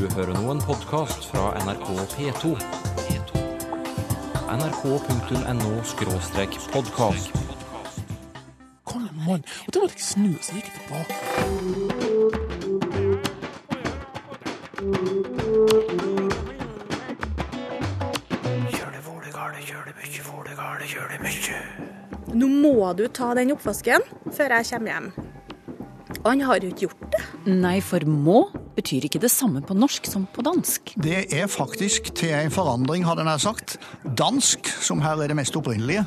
Du hører nå en podkast fra NRK P2. nrk.no-podkast. Kom igjen, mann. Og da måtte jeg snu, så gikk jeg tilbake. Nå må du ta den oppvasken før jeg kommer hjem. Og han har jo ikke gjort det. Nei, for må betyr ikke det samme på norsk som på dansk. Det er faktisk til en forandring, hadde jeg nær sagt. Dansk, som her er det mest opprinnelige.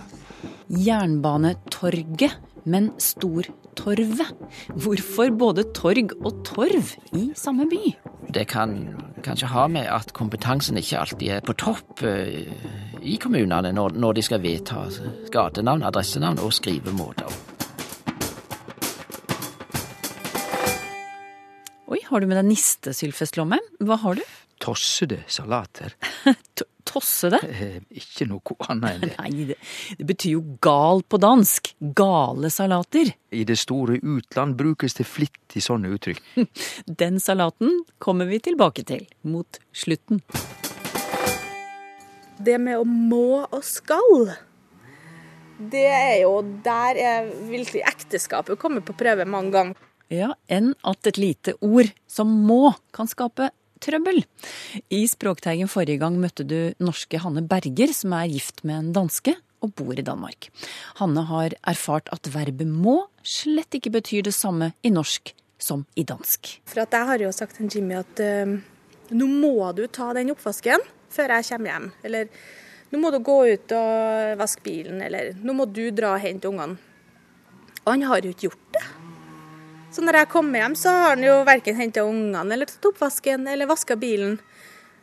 Jernbanetorget, men Stortorvet. Hvorfor både torg og torv i samme by? Det kan kanskje ha med at kompetansen ikke alltid er på topp eh, i kommunene når, når de skal vedta gatenavn, adressenavn og skrivemåter. Oi, har du med deg niste nistesylfestlomme? Hva har du? Tossede salater. Tossede? Eh, ikke noe annet enn det. Nei, det, det betyr jo gal på dansk. Gale salater. I det store utland brukes det flittig sånne uttrykk. Den salaten kommer vi tilbake til mot slutten. Det med å må og skal, det er jo Der er virkelig ekteskapet kommer på prøve mange ganger. Ja, enn at et lite ord som må kan skape trøbbel. I Språkteigen forrige gang møtte du norske Hanne Berger, som er gift med en danske og bor i Danmark. Hanne har erfart at verbet må slett ikke betyr det samme i norsk som i dansk. For jeg har jo sagt til Jimmy at eh, nå må du ta den oppvasken før jeg kommer hjem. Eller nå må du gå ut og vaske bilen, eller nå må du dra og hente ungene. Og han har jo ikke gjort. Så når jeg kommer hjem, så har han jo verken henta ungene eller tatt oppvasken eller vaska bilen.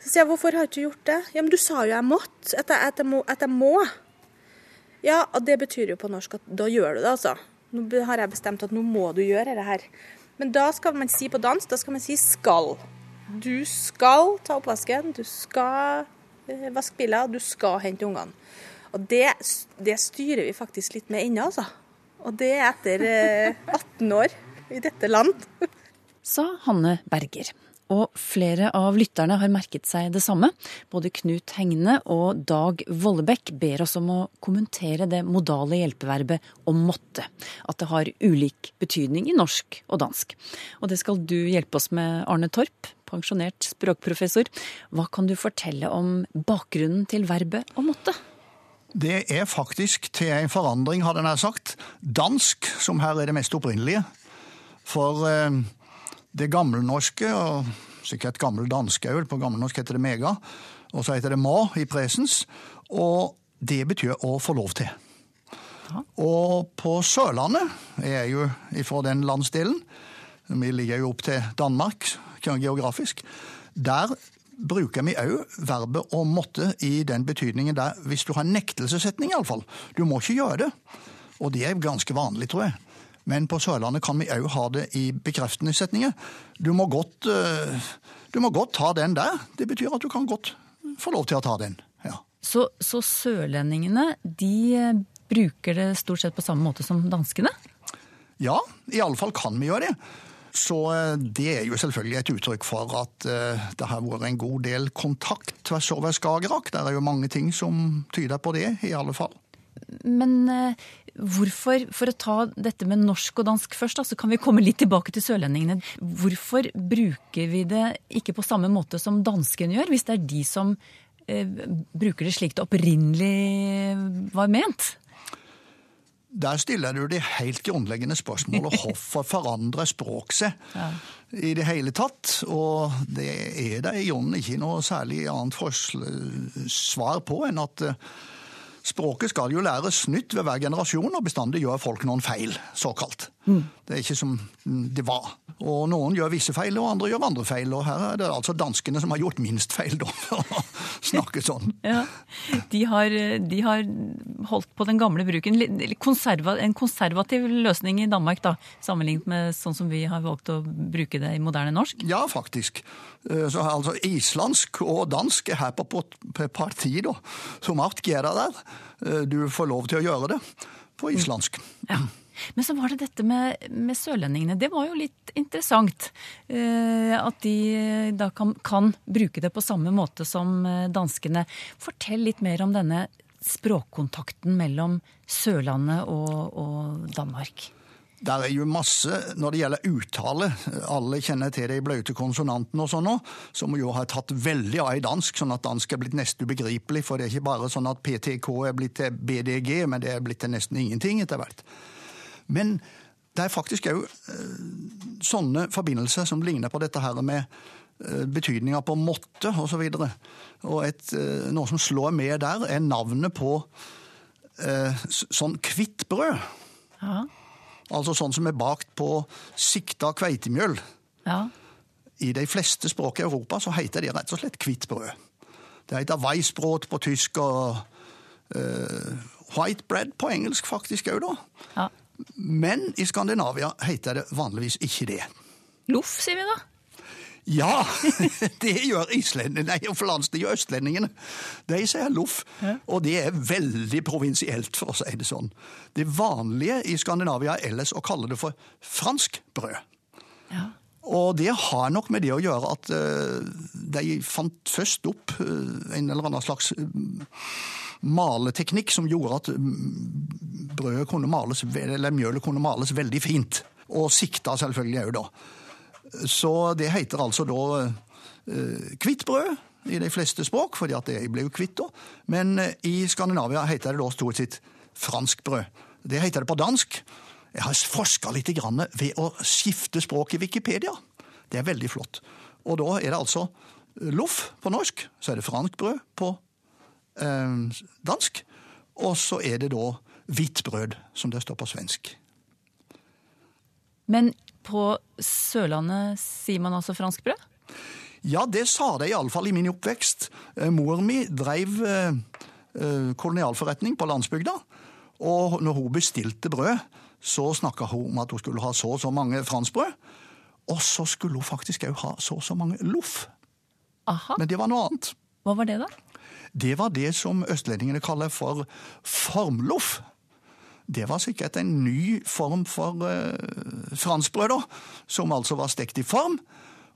Så sier jeg hvorfor har du ikke gjort det? Ja, men du sa jo jeg måtte, at jeg, at jeg, må, at jeg må. Ja, og det betyr jo på norsk at da gjør du det, altså. Nå har jeg bestemt at nå må du gjøre det her. Men da skal man si på dans, da skal man si skal. Du skal ta oppvasken, du skal eh, vaske biler, du skal hente ungene. Og det, det styrer vi faktisk litt med ennå, altså. Og det er etter eh, 18 år i dette land. Sa Hanne Berger. Og flere av lytterne har merket seg det samme. Både Knut Hegne og Dag Vollebekk ber oss om å kommentere det modale hjelpeverbet å måtte. At det har ulik betydning i norsk og dansk. Og det skal du hjelpe oss med, Arne Torp, pensjonert språkprofessor. Hva kan du fortelle om bakgrunnen til verbet å måtte? Det er faktisk til en forandring, hadde jeg nær sagt. Dansk, som her er det mest opprinnelige. For eh, det gammelnorske, og sikkert gammeldanske òg, på gammelnorsk heter det mega, og så heter det ma i presens, og det betyr å få lov til. Og på Sørlandet, jeg er jo ifra den landsdelen, vi ligger jo opp til Danmark geografisk, der bruker vi òg verbet å måtte i den betydningen der, hvis du har nektelsessetning iallfall. Du må ikke gjøre det. Og det er ganske vanlig, tror jeg. Men på Sørlandet kan vi òg ha det i bekreftende setninger. Du må, godt, eh, du må godt ta den der. Det betyr at du kan godt få lov til å ta den. Ja. Så, så sørlendingene, de eh, bruker det stort sett på samme måte som danskene? Ja, iallfall kan vi gjøre det. Så eh, det er jo selvfølgelig et uttrykk for at det har vært en god del kontakt tvers over Skagerrak. Det er jo mange ting som tyder på det, i alle fall. Men eh, hvorfor, for å ta dette med norsk og dansk først, da, så kan vi komme litt tilbake til sørlendingene. Hvorfor bruker vi det ikke på samme måte som danskene gjør, hvis det er de som eh, bruker det slik det opprinnelig var ment? Der stiller du det helt grunnleggende spørsmålet hvorfor forandrer språk seg i det hele tatt? Og det er det i grunnen ikke noe særlig annet svar på enn at eh, språket skal jo læres nytt ved hver generasjon, og bestandig gjør folk noen feil, såkalt. Det er ikke som det var. Og noen gjør visse feil, og andre gjør andre feil. Og her er det altså danskene som har gjort minst feil, da, for å snakke sånn. Ja, de har, de har holdt på den gamle bruken. Konserva, en konservativ løsning i Danmark, da, sammenlignet med sånn som vi har valgt å bruke det i moderne norsk. Ja, faktisk. Eh, Så altså islandsk og dansk er her på på- på parti, da. Som gjør der. Eh, Du får lov til å gjøre det på islandsk. Ja. Men så var det dette med, med sørlendingene. Det var jo litt interessant. Eh, at de eh, da kan, kan, bruke det på samme måte som eh, danskene. Fortell litt mer om denne språkkontakten mellom Sørlandet og, og Danmark. Det er jo masse når det gjelder uttale. Alle kjenner til de blaute konsonantene og sånn nå, som jo har tatt veldig av i dansk, sånn at dansk er blitt nesten ubegripelig. For det er ikke bare sånn at PTK er blitt til BDG, men det er blitt til nesten ingenting etter hvert. Men det er faktisk òg sånne forbindelser som ligner på dette her med eh, betydninga på måtte osv. Og, så og et, eh, noe som slår med der, er navnet på eh, sånn kvittbrød. Ja. Altså sånn som er bakt på sikta kveitemjøl. ja. I de fleste språk i Europa så heter det rett og slett kvittbrød. Det heter weissbrot på tysk og uh, white bread på engelsk faktisk òg, da. ja. Men i Skandinavia heter det vanligvis ikke det. Loff, sier vi da. Ja, det gjør islendingene, nei, for lands, det gjør østlendingene. De sier loff, og det er veldig provinsielt, for å si det sånn. Det vanlige i Skandinavia er ellers å kalle det for fransk brød. Ja. Og det har nok med det å gjøre at uh, de fant først opp uh, en eller annen slags uh, maleteknikk som gjorde at brødet kunne males, eller mjølet kunne males veldig fint. Og sikta selvfølgelig òg, da. Så det heter altså da hvitt brød i de fleste språk, fordi at det ble jo kvitt da. Men i Skandinavia heter det da stort sett fransk brød. Det heter det på dansk. Jeg har forska litt ved å skifte språk i Wikipedia. Det er veldig flott. Og da er det altså loff på norsk, så er det fransk brød på eh, dansk, og så er det da hvitt brød, som det står på svensk. Men på Sørlandet sier man altså franskbrød? Ja, det sa de iallfall i min oppvekst. Eh, mor mi dreiv eh, eh, kolonialforretning på landsbygda, og når hun bestilte brød, så snakka hun om at hun skulle ha så og så mange franskbrød. Og så skulle hun faktisk òg ha så og så mange loff. Men det var noe annet. Hva var det, da? Det var det som østlendingene kaller for formloff. Det var sikkert en ny form for uh, franskbrød, da, som altså var stekt i form.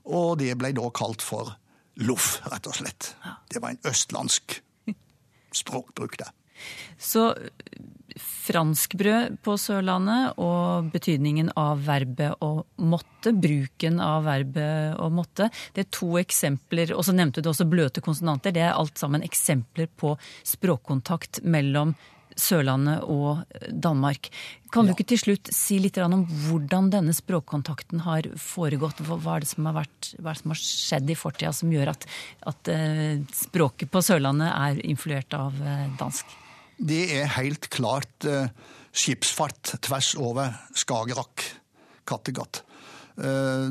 Og det ble da kalt for loff, rett og slett. Det var en østlandsk språkbruk, det. Så franskbrød på Sørlandet og betydningen av verbet å måtte, bruken av verbet å måtte, det er to eksempler, og så nevnte du også bløte konsonanter. Det er alt sammen eksempler på språkkontakt mellom Sørlandet og Danmark. Kan du ikke til slutt si litt om hvordan denne språkkontakten har foregått? Hva er det som har, vært, er det som har skjedd i fortida som gjør at, at eh, språket på Sørlandet er influert av eh, dansk? Det er helt klart eh, skipsfart tvers over Skagerrak, Kattegat. Eh,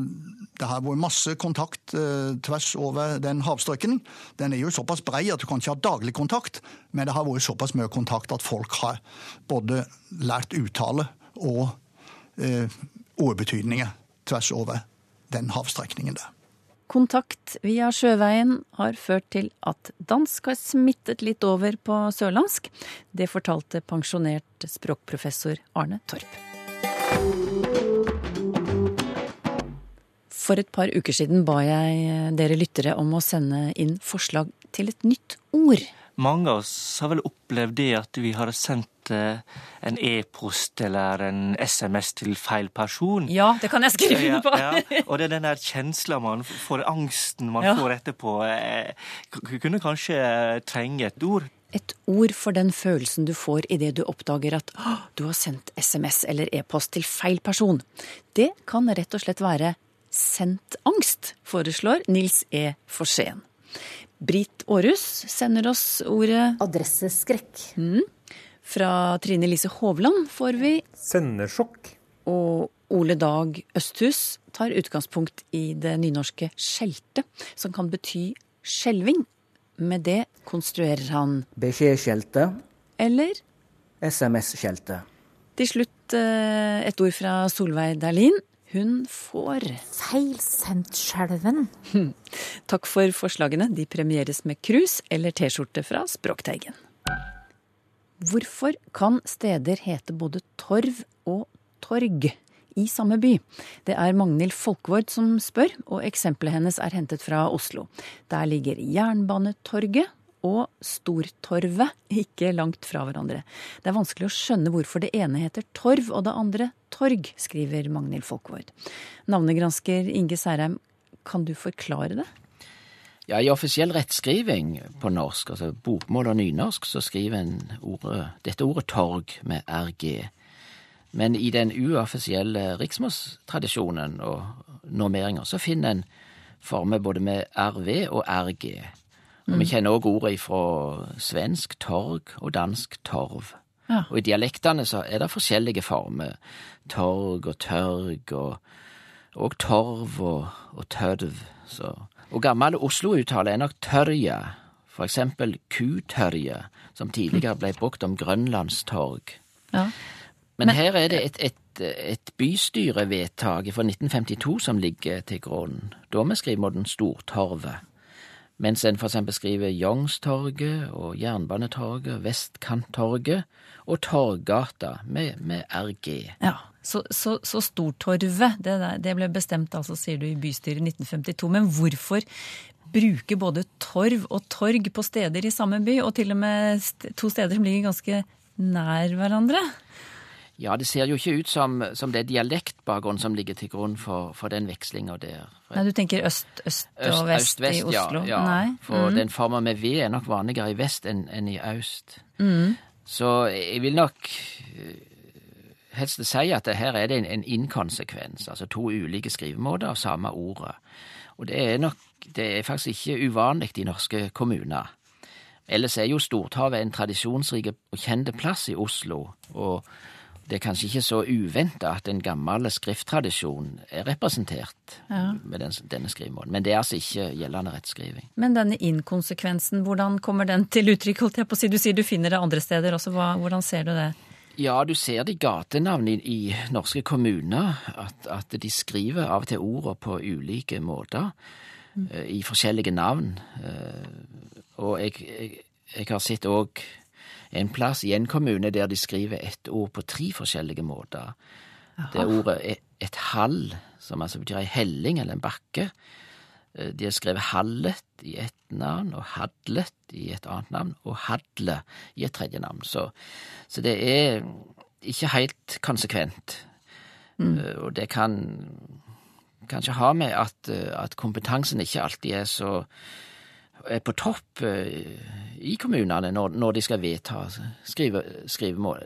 det har vært masse kontakt eh, tvers over den havstrøkken. Den er jo såpass brei at du kan ikke ha daglig kontakt, men det har vært såpass mye kontakt at folk har både lært uttale og ordbetydninger tvers over den havstrekningen der. Kontakt via sjøveien har ført til at dansk har smittet litt over på sørlandsk. Det fortalte pensjonert språkprofessor Arne Torp. For et par uker siden ba jeg dere lyttere om å sende inn forslag til et nytt ord. Mange av oss har vel opplevd det at vi har sendt eh, en e-post eller en SMS til feil person. Ja, det kan jeg skrive under på. ja. Og det er den der kjensla man får, angsten man Ja. får etterpå. eh, Kunne kanskje trenge et ord. Et ord for den følelsen du får idet du oppdager at du har sendt SMS eller e-post til feil person. Det kan rett og slett være sendt angst, foreslår Nils E. Forsén. Britt Aarhus sender oss ordet Adresseskrekk. fra Trine Lise Hovland får vi, Sendersjokk. og Ole Dag Østhus tar utgangspunkt i det nynorske skjelte, som kan bety skjelving. Med det konstruerer han Beskjedskjelte. eller SMS-skjelte. Til slutt eh, et ord fra Solveig Dahlin. Hun får Feilsendtskjelven. Takk for forslagene. De premieres med krus eller T-skjorte fra Språkteigen. Hvorfor kan steder hete både Torv og torg i samme by? Det er Magnhild Folkvord som spør, og eksempelet hennes er hentet fra Oslo. Der ligger Jernbanetorget og Stortorvet ikke langt fra hverandre. Det er vanskelig å skjønne hvorfor det ene heter Torv og det andre Torg, skriver Magnhild Folkvord. Navnegransker Inge Særheim, kan du forklare det? Ja, I offisiell rettskriving på norsk, altså bokmål og nynorsk, så skriver en ordet, dette ordet torg med rg. Men i den uoffisielle riksmålstradisjonen og normeringer så finner en former både med rv og rg. Og vi kjenner òg ordet fra svensk torg og dansk torv. Ja. Og i dialektene så er det forskjellige former. Torg og tørg og, og torv og, og tørv. Så. Og gammel Oslo-uttale er nok tørje, for eksempel kutørje, som tidligere ble brukt om Grønlandstorg. Ja. Men, her er det et, et, et bystyrevedtak fra 1952 som ligger til grunn. Da vi skrivemåten Stortorvet. Mens en for eksempel skriver Youngstorget og Jernbanetorget, Vestkanttorget og Torggata med, med RG. Ja, Så, så, så Stortorvet, det, det ble bestemt altså, sier du, i bystyret i 1952. Men hvorfor bruke både torv og torg på steder i samme by, og til og med to steder som ligger ganske nær hverandre? Ja, det ser jo ikke ut som, som det er dialektbakgrunn som ligger til grunn for, for den vekslinga der. Nei, Du tenker øst, øst, og vest, i Oslo? Ja, ja. For Mm. den forma med V er nok vanligere i vest enn enn i øst. Mm. Så jeg vil nok eh, helst si at det her er det en, en inkonsekvens, altså to ulike skrivemåter av samme ordet. Og det er nok det er faktisk ikke uvanlig i norske kommuner. Ellers er jo Stortorvet en tradisjonsrik og kjent plass i Oslo, og det er kanskje ikke så uventa at en gammel skrifttradisjon er representert Ja. med den, denne skrivemåten. Men det er altså ikke gjeldende rettskriving. Men denne inkonsekvensen, hvordan kommer den til uttrykk? holdt jeg på å si? Du sier du finner det andre steder også. Hva, hvordan ser du det? Ja, du ser det i gatenavn i, i norske kommuner, at, at de skriver av og til ordene på ulike måter, Mm. i forskjellige navn. Eh, og jeg, jeg, jeg har sett òg en plass i en kommune der de skriver ett ord på tre forskjellige måter. Det er ordet et, et hall, som altså betyr ei helling eller en bakke. Eh, De har skrevet Hallet i ett navn, og Hadlet i et annet navn, og Hadle i et tredje navn. Så, så det er ikke helt konsekvent. Mm. Og det kan kanskje ha med at, eh, at kompetansen ikke alltid er så er på topp eh, i kommunene når, når de skal vedta skrive, skrivemål,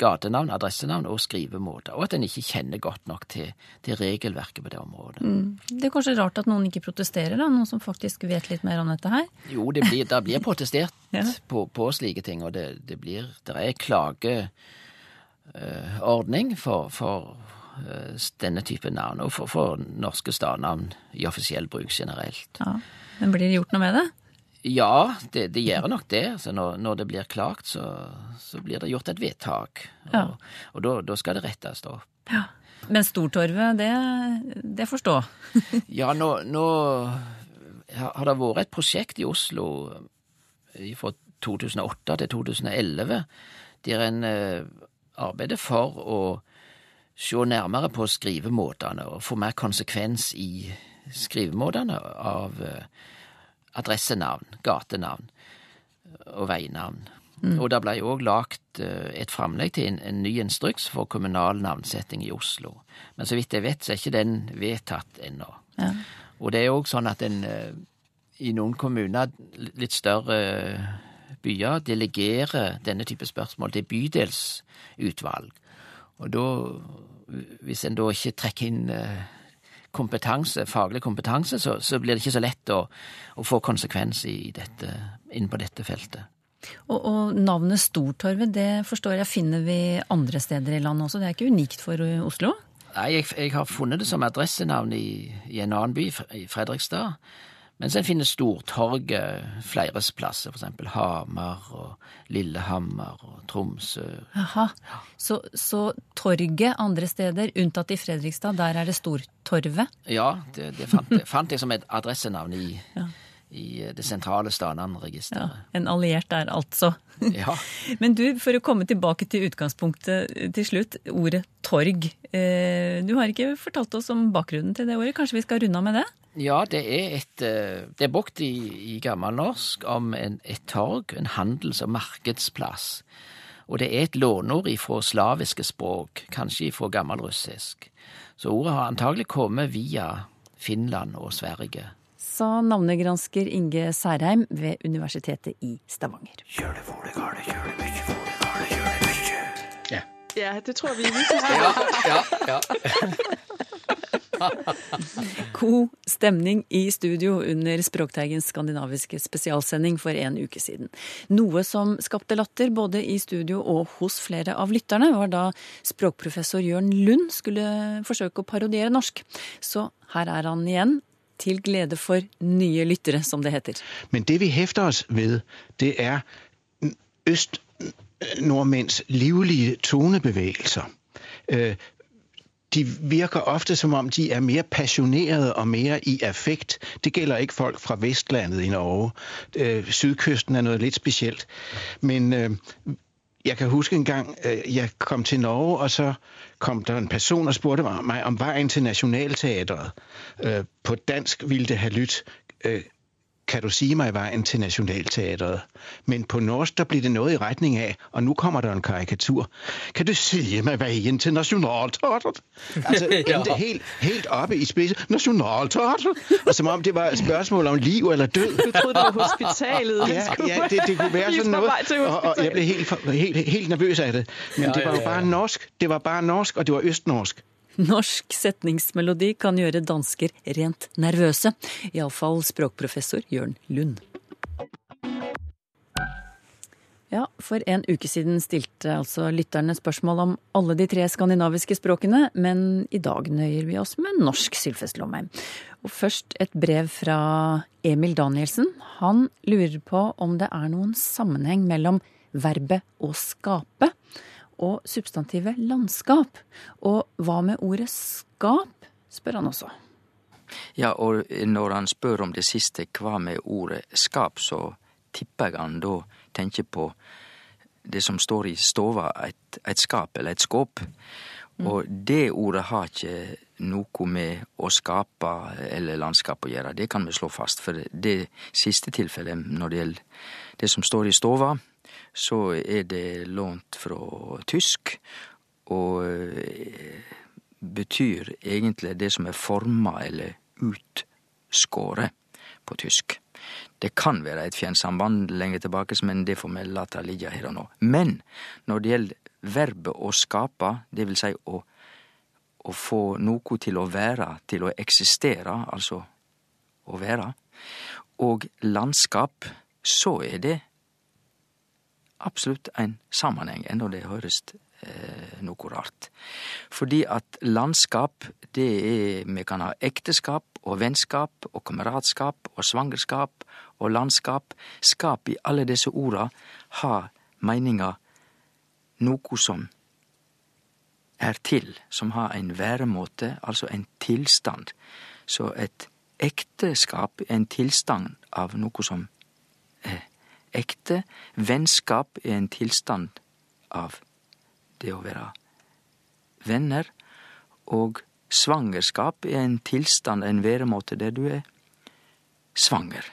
gatenavn, adressenavn og skrivemåter, og at en ikke kjenner godt nok til, til regelverket på det området. Mm. Det er kanskje rart at noen ikke protesterer, da? Noen som faktisk vet litt mer om dette her? Jo, det blir, det blir protestert Ja. på, på slike ting, og det, det blir Det er klageordning for, for eh, denne type navn, og for, for norske stadnavn i offisiell bruk generelt. Ja. Men blir det gjort noe med det? Ja, det, det gjør nok det. Altså når, når det blir klagt, så, så blir det gjort et vedtak. Og, Ja. og da, da skal det rettes opp. Ja. Men Stortorvet, det, det forstår? Ja, nå, nå har det vært et prosjekt i Oslo fra 2008 til 2011 der en eh, arbeider for å se nærmere på skrivemåtene og få mer konsekvens i skrivemåtene av eh, adressenavn, gatenavn og veinavn. Og det ble òg lagt eh, et framlegg til en, en ny instruks for kommunal navnsetting i Oslo. Men så vidt jeg vet, så er ikke den vedtatt ennå. Ja. Og det er òg sånn at en eh, i noen kommuner, litt større byer, delegerer denne type spørsmål til bydelsutvalg. Og da, hvis en da ikke trekker inn eh, kompetanse, faglig kompetanse, så, så blir det ikke så lett å, å få konsekvens i dette, inn på dette feltet. Og, og navnet Stortorvet, det forstår jeg finner vi andre steder i landet også. Det er ikke unikt for Oslo? Nei, jeg, jeg har funnet det som adressenavn i, i en annen by, i Fredrikstad. Mens en finner Stortorget flere plasser, for eksempel Hamar og Lillehammer og Tromsø. Jaha. Så, så torget andre steder, unntatt i Fredrikstad, der er det Stortorvet? Ja, det, det fant, det fant jeg som et adressenavn i, Ja. i det sentrale Stanan-registeret. En alliert der, altså. Ja. Men du, for å komme tilbake til utgangspunktet til slutt, ordet torg. Eh, Du har ikke fortalt oss om bakgrunnen til det ordet, kanskje vi skal runde av med det? Ja, det er et eh, Det er brukt i, i gammelnorsk om en, et torg, en handels- og markedsplass. Og det er et låneord ifra slaviske språk, kanskje ifra gammelrussisk. Så ordet har antagelig kommet via Finland og Sverige. Sa navnegransker Inge Særheim ved Universitetet i Stavanger. Ja, det tror vi vi Ja, Ja, ja. God stemning i studio under Språkteigens skandinaviske spesialsending for en uke siden. Noe som skapte latter både i studio og hos flere av lytterne, var da språkprofessor Jørn Lund skulle forsøke å parodiere norsk. Så her er han igjen, til glede for nye lyttere, som det heter. Men det vi hefter oss ved, det er øst-nordmenns livlige tonebevægelser. Øh, De virker ofte som om de er mer passionerede og mer i affekt. Det gælder ikke folk fra Vestlandet i Norge. Øh, Sydkysten er noe litt spesielt. Men øh, jeg kan huske en gang, øh, jeg kom til Norge, og så kom der en person og spurte meg om veien til Nationalteatret. Øh, På dansk ville det ha lyttet, øh, kan du sige mig vejen til Nationalteatret? Men på norsk der bliver det noget i retning af, og nu kommer der en karikatur. Kan du sige mig vejen til Nationalteatret? Altså Ja. endte helt, helt oppe i spidsen. Nationalteatret? Og som om det var et spørgsmål om liv eller død. Du troede, det var hospitalet. Ja, ja det, det kunne være sånn. sådan noget. Og, og jeg ble blev helt, helt, helt nervøs af det. Men Ja, det var ja, ja. bare norsk. Det var bare norsk, og det var østnorsk. Norsk setningsmelodi kan gjøre dansker rent nervøse. Iallfall språkprofessor Jørn Lund. Ja, For en uke siden stilte altså lytterne spørsmål om alle de tre skandinaviske språkene, men i dag nøyer vi oss med norsk, Sylfest Lomheim. Og først et brev fra Emil Danielsen. Han lurer på om det er noen sammenheng mellom verbet å skape og substantivet landskap. Og hva med ordet skap, spør han også. Ja, og når han spør om det siste, hva med ordet skap, så tipper jeg han da tenker på det som står i stova, et, et skap eller et skåp. Og det ordet har ikke noe med å skape eller landskap å gjøre, det kan vi slå fast. For det siste tilfellet, når det gjelder det som står i stova, så er det lånt fra tysk, og eh, betyr egentlig det som er forma eller utskåret på tysk. Det kan være et fjernsamband lenger tilbake, men det får vi late ligge her og nå. Men når det gjelder verbet å skape, det vil si å, å få noe til å være, til å eksistere, altså å være, og landskap, så er det absolutt en sammenheng, enda det høres eh, noe rart. Fordi at landskap, det er Vi kan ha ekteskap og vennskap og kameratskap og svangerskap og landskap. Skap i alle disse orda har meininga noe som er til, som har en væremåte, altså en tilstand. Så et ekteskap er en tilstand av noe som ekte. Vennskap er en tilstand av det å være venner. Og svangerskap er en tilstand, en væremåte, der du er svanger.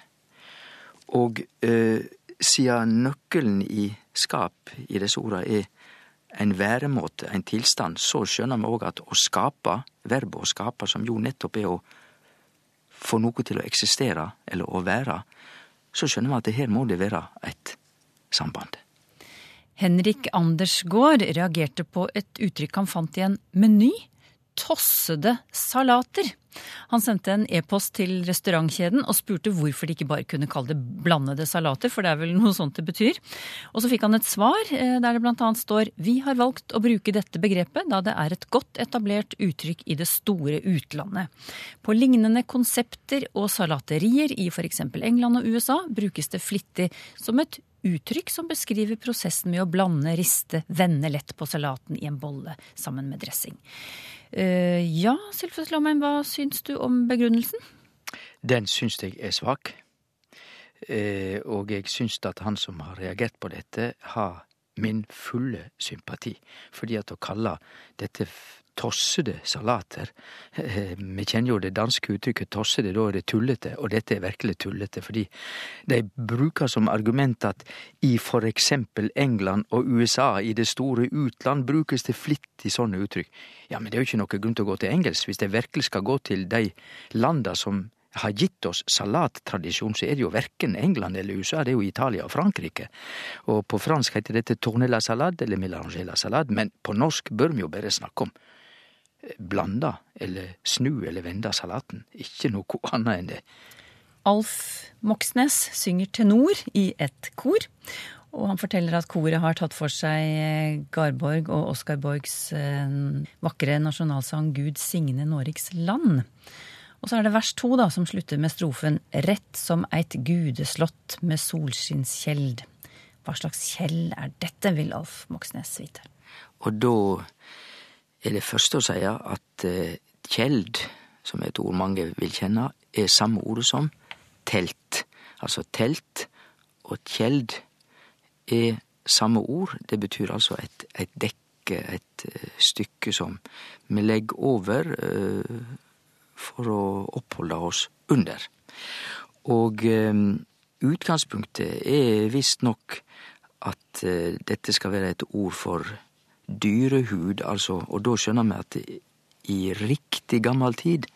Og eh, siden nøkkelen i skap i disse orda er en væremåte, en tilstand, så skjønner vi òg at å skape, verbet å skape, som jo nettopp er å få noe til å eksistere, eller å være, så skjønner vi at her må det være et samband. Henrik Andersgaard reagerte på et uttrykk han fant i en meny. Tossede salater. Han sendte en e-post til restaurantkjeden og spurte hvorfor de ikke bare kunne kalle det blandede salater, for det er vel noe sånt det betyr. Og så fikk han et svar eh, der det annet står Vi har valgt å bruke dette begrepet da det er et godt etablert uttrykk i det store utlandet. På lignende konsepter og salaterier i f.eks. England og USA brukes det flittig som et uttrykk som beskriver prosessen med å blande, riste, vende lett på salaten i en bolle sammen med dressing. Uh, ja, Sylfes Lomheim, hva syns du om begrunnelsen? Den syns jeg er svak. Uh, og jeg syns at han som har reagert på dette, har min fulle sympati. Fordi at å kalle dette tossede salater eh, Vi kjenner jo det danske uttrykket tossede, da er det tullete, og dette er virkelig tullete. Fordi de bruker som argument at i for eksempel England og USA, i det store utland, brukes det flittig sånne uttrykk. Ja, men det er jo ikke noe grunn til å gå til engelsk. Hvis de virkelig skal gå til de landa som har gitt oss salattradisjon, så er det jo verken England eller USA, det er jo Italia og Frankrike. Og på fransk heter dette tournela salade eller melange la salade, men på norsk bør vi jo bare snakke om blanda eller snu eller vende salaten. Ikke noe annet enn det. Alf Moxnes synger tenor i et kor. Og han forteller at koret har tatt for seg Garborg og Oskar Borgs vakre nasjonalsang Gud signe Norges land. Og så er det vers to da, som slutter med strofen Rett som eit gudeslott med solskinnskjeld. Hva slags kjell er dette, vil Alf Moxnes vite. Og da er det første å si at eh, kjeld, som er et ord mange vil kjenne, er samme ordet som telt. Altså telt og kjeld er samme ord. Det betyr altså et, et dekke, et uh, stykke som vi legger over uh, for å oppholde oss under. Og utgangspunktet er visstnok at dette skal være et ord for dyrehud, altså, og da skjønner vi at i riktig gammel tid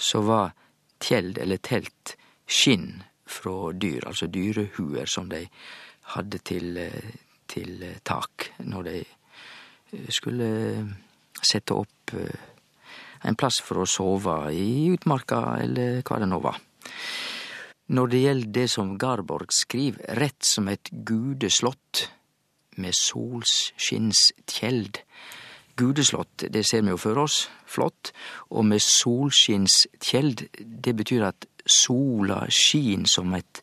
så var tjeld eller telt skinn fra dyr, altså dyrehuer som de hadde til, til tak når de skulle sette opp en plass for å sove i utmarka, eller hva det nå var. Når det gjelder det som Garborg skriver, rett som et gudeslott med solskinnstjeld. Gudeslott, det ser vi jo for oss, flott, og med solskinnstjeld, det betyr at sola skin som et,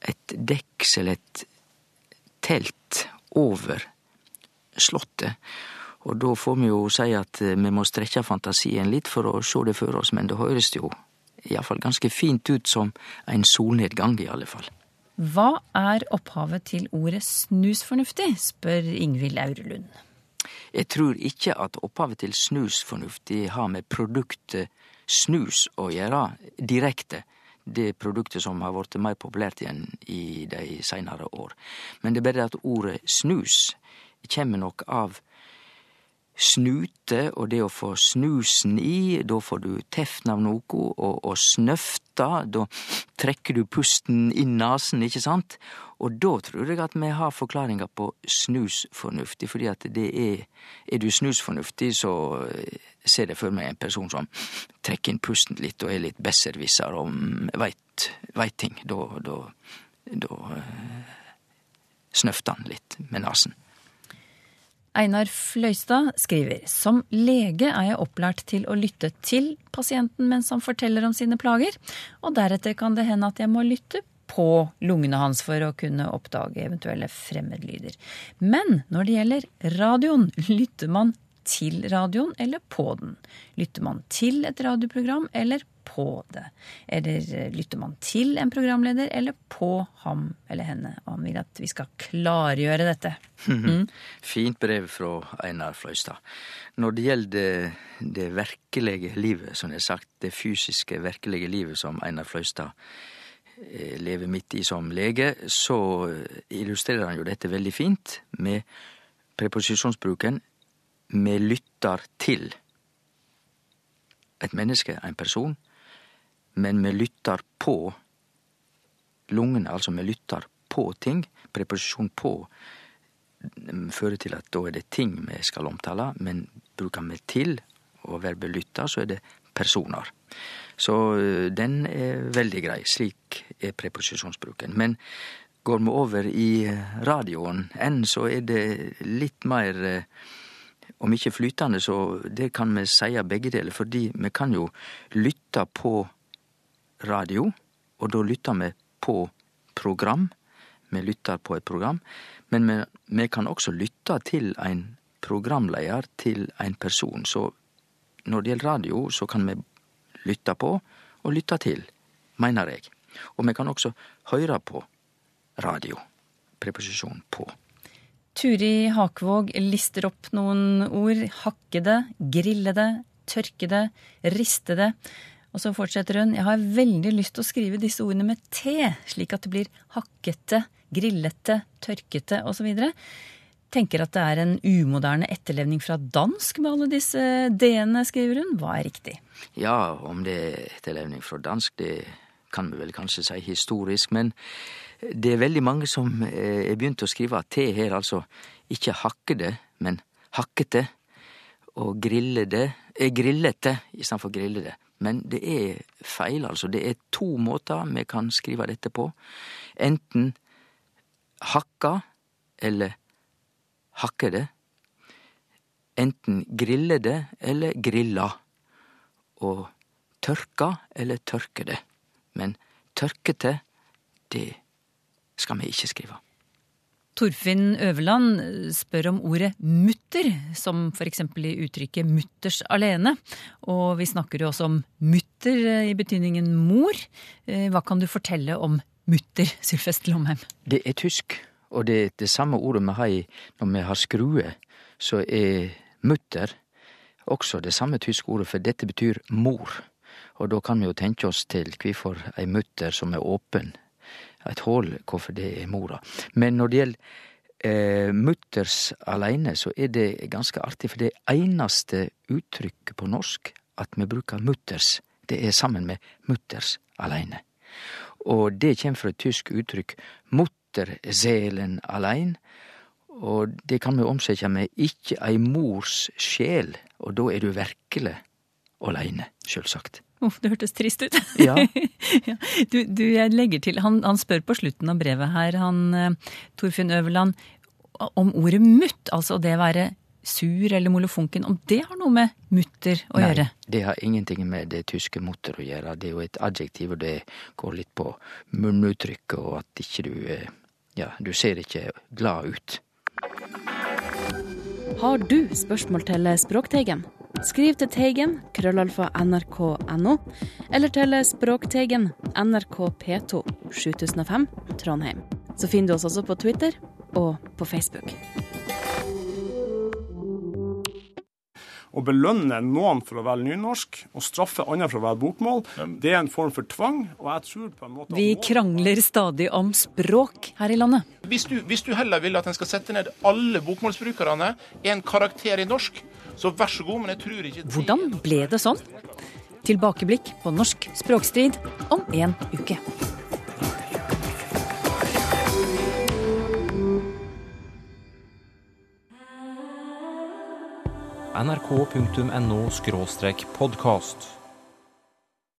et deksel, et telt, over slottet. Og da får vi jo si at vi må strekke fantasien litt for å se det for oss, men det høres jo iallfall ganske fint ut som en solnedgang, i alle fall. Hva er opphavet til ordet snusfornuftig, spør Ingvild Aurelund. Jeg tror ikke at opphavet til snusfornuftig har med produktet snus å gjøre direkte. Det produktet som har blitt mer populært igjen i de seinere år. Men det er bare at ordet snus kommer nok av snute og det å få snusen i, da får du teften av noe, og, og snøfta, da trekker du pusten inn nasen, ikke sant? Og da tror jeg at vi har forklaringa på snusfornuftig, fordi at det er Er du snusfornuftig, så ser jeg for meg en person som trekker inn pusten litt og er litt besserwisser og veit, veit ting. Da, da, da snøfter han litt med nesen. Einar Fløystad skriver som lege er jeg opplært til å lytte til pasienten mens han forteller om sine plager, og deretter kan det hende at jeg må lytte på lungene hans for å kunne oppdage eventuelle fremmedlyder. Men når det gjelder radioen, lytter man til radioen eller på den? Lytter man til et radioprogram eller på det? Eller lytter man til en programleder eller på ham eller henne? Og han vil at vi skal klargjøre dette. Mm. Fint brev fra Einar Fløystad. Når det gjelder det, virkelige livet, som det er sagt, det fysiske, virkelige livet som Einar Fløystad lever midt i som lege, så illustrerer han jo dette veldig fint med preposisjonsbruken me lytter til et menneske, en person, men me lytter på lungene, altså me lytter på ting. Preposisjon på fører til at da er det ting vi skal omtale, men bruker vi til og verbet lytta, så er det personer. Så den er veldig grei. Slik er preposisjonsbruken. Men går vi over i radioen enn, så er det litt mer om ikke flytende, så det kan vi seie begge deler, fordi vi kan jo lytte på radio, og da lytter vi på program. Vi lytter på et program, men vi, vi kan også lytte til en programleder, til en person. Så når det gjelder radio, så kan vi lytte på og lytte til, mener jeg. Og vi kan også høre på radio. Preposisjon på. Turi Hakvåg lister opp noen ord. Hakkede, grillede, tørkede, ristede. Og så fortsetter hun. Jeg har veldig lyst til å skrive disse ordene med T, slik at det blir hakkete, grillete, tørkete osv. Tenker at det er en umoderne etterlevning fra dansk med alle disse d-ene, skriver hun. Hva er riktig? Ja, om det er etterlevning fra dansk, det kan vi vel kanskje si historisk, men det er veldig mange som er begynt å skrive T her, altså ikke hakkede, men hakkete. Og grillede er grillete istedenfor grillede. Men det er feil, altså. Det er to måter vi kan skrive dette på. Enten hakka eller hakkede. Enten grillede eller grilla. Og tørka eller tørkede. Men tørkete, det skal vi ikke skrive. Torfinn Øverland spør om ordet mutter, som f.eks. i uttrykket mutters alene. Og vi snakker jo også om mutter i betydningen mor. Hva kan du fortelle om mutter, Sylfest Lomheim? Det er tysk, og det er det samme ordet vi har når vi har skrue. Så er mutter også det samme tyske ordet, for dette betyr mor. Og da kan vi jo tenke oss til hvorfor ei mutter som er åpen et hull, hvorfor det er mora. Men når det gjelder eh, mutters aleine, så er det ganske artig, for det eneste uttrykket på norsk at vi bruker mutters, det er sammen med mutters aleine. Og det kommer fra et tysk uttrykk mutterselen alein, og det kan vi omsette med ikke ei mors sjel, og da er du virkelig aleine, sjølvsagt. Uff, det hørtes trist ut. Ja. ja. Du, du, jeg legger til, han, han, spør på slutten av brevet her, han Torfinn Øverland, om ordet mutt, altså det å være sur eller molefonken, om det har noe med mutter å Nei, gjøre? det har ingenting med det tyske mutter å gjøre. Det er jo et adjektiv, og det går litt på munnuttrykket, og at ikke du Ja, du ser ikke glad ut. Har du spørsmål til Språkteigen? Skriv til Teigen, krøllalfa nrk.no, eller til Språkteigen, NRK P2, 7005, Trondheim. Så finner du oss også på Twitter og på Facebook. Å belønne noen for å velge nynorsk og straffe andre for å velge bokmål, det er en form for tvang. og jeg tror på en måte... Vi krangler stadig om språk her i landet. Hvis du, hvis du heller vil at en skal sette ned alle bokmålsbrukerne i en karakter i norsk, så vær så god, men jeg tror ikke Hvordan ble det sånn? Tilbakeblikk på norsk språkstrid om en uke. nrk.no podkast.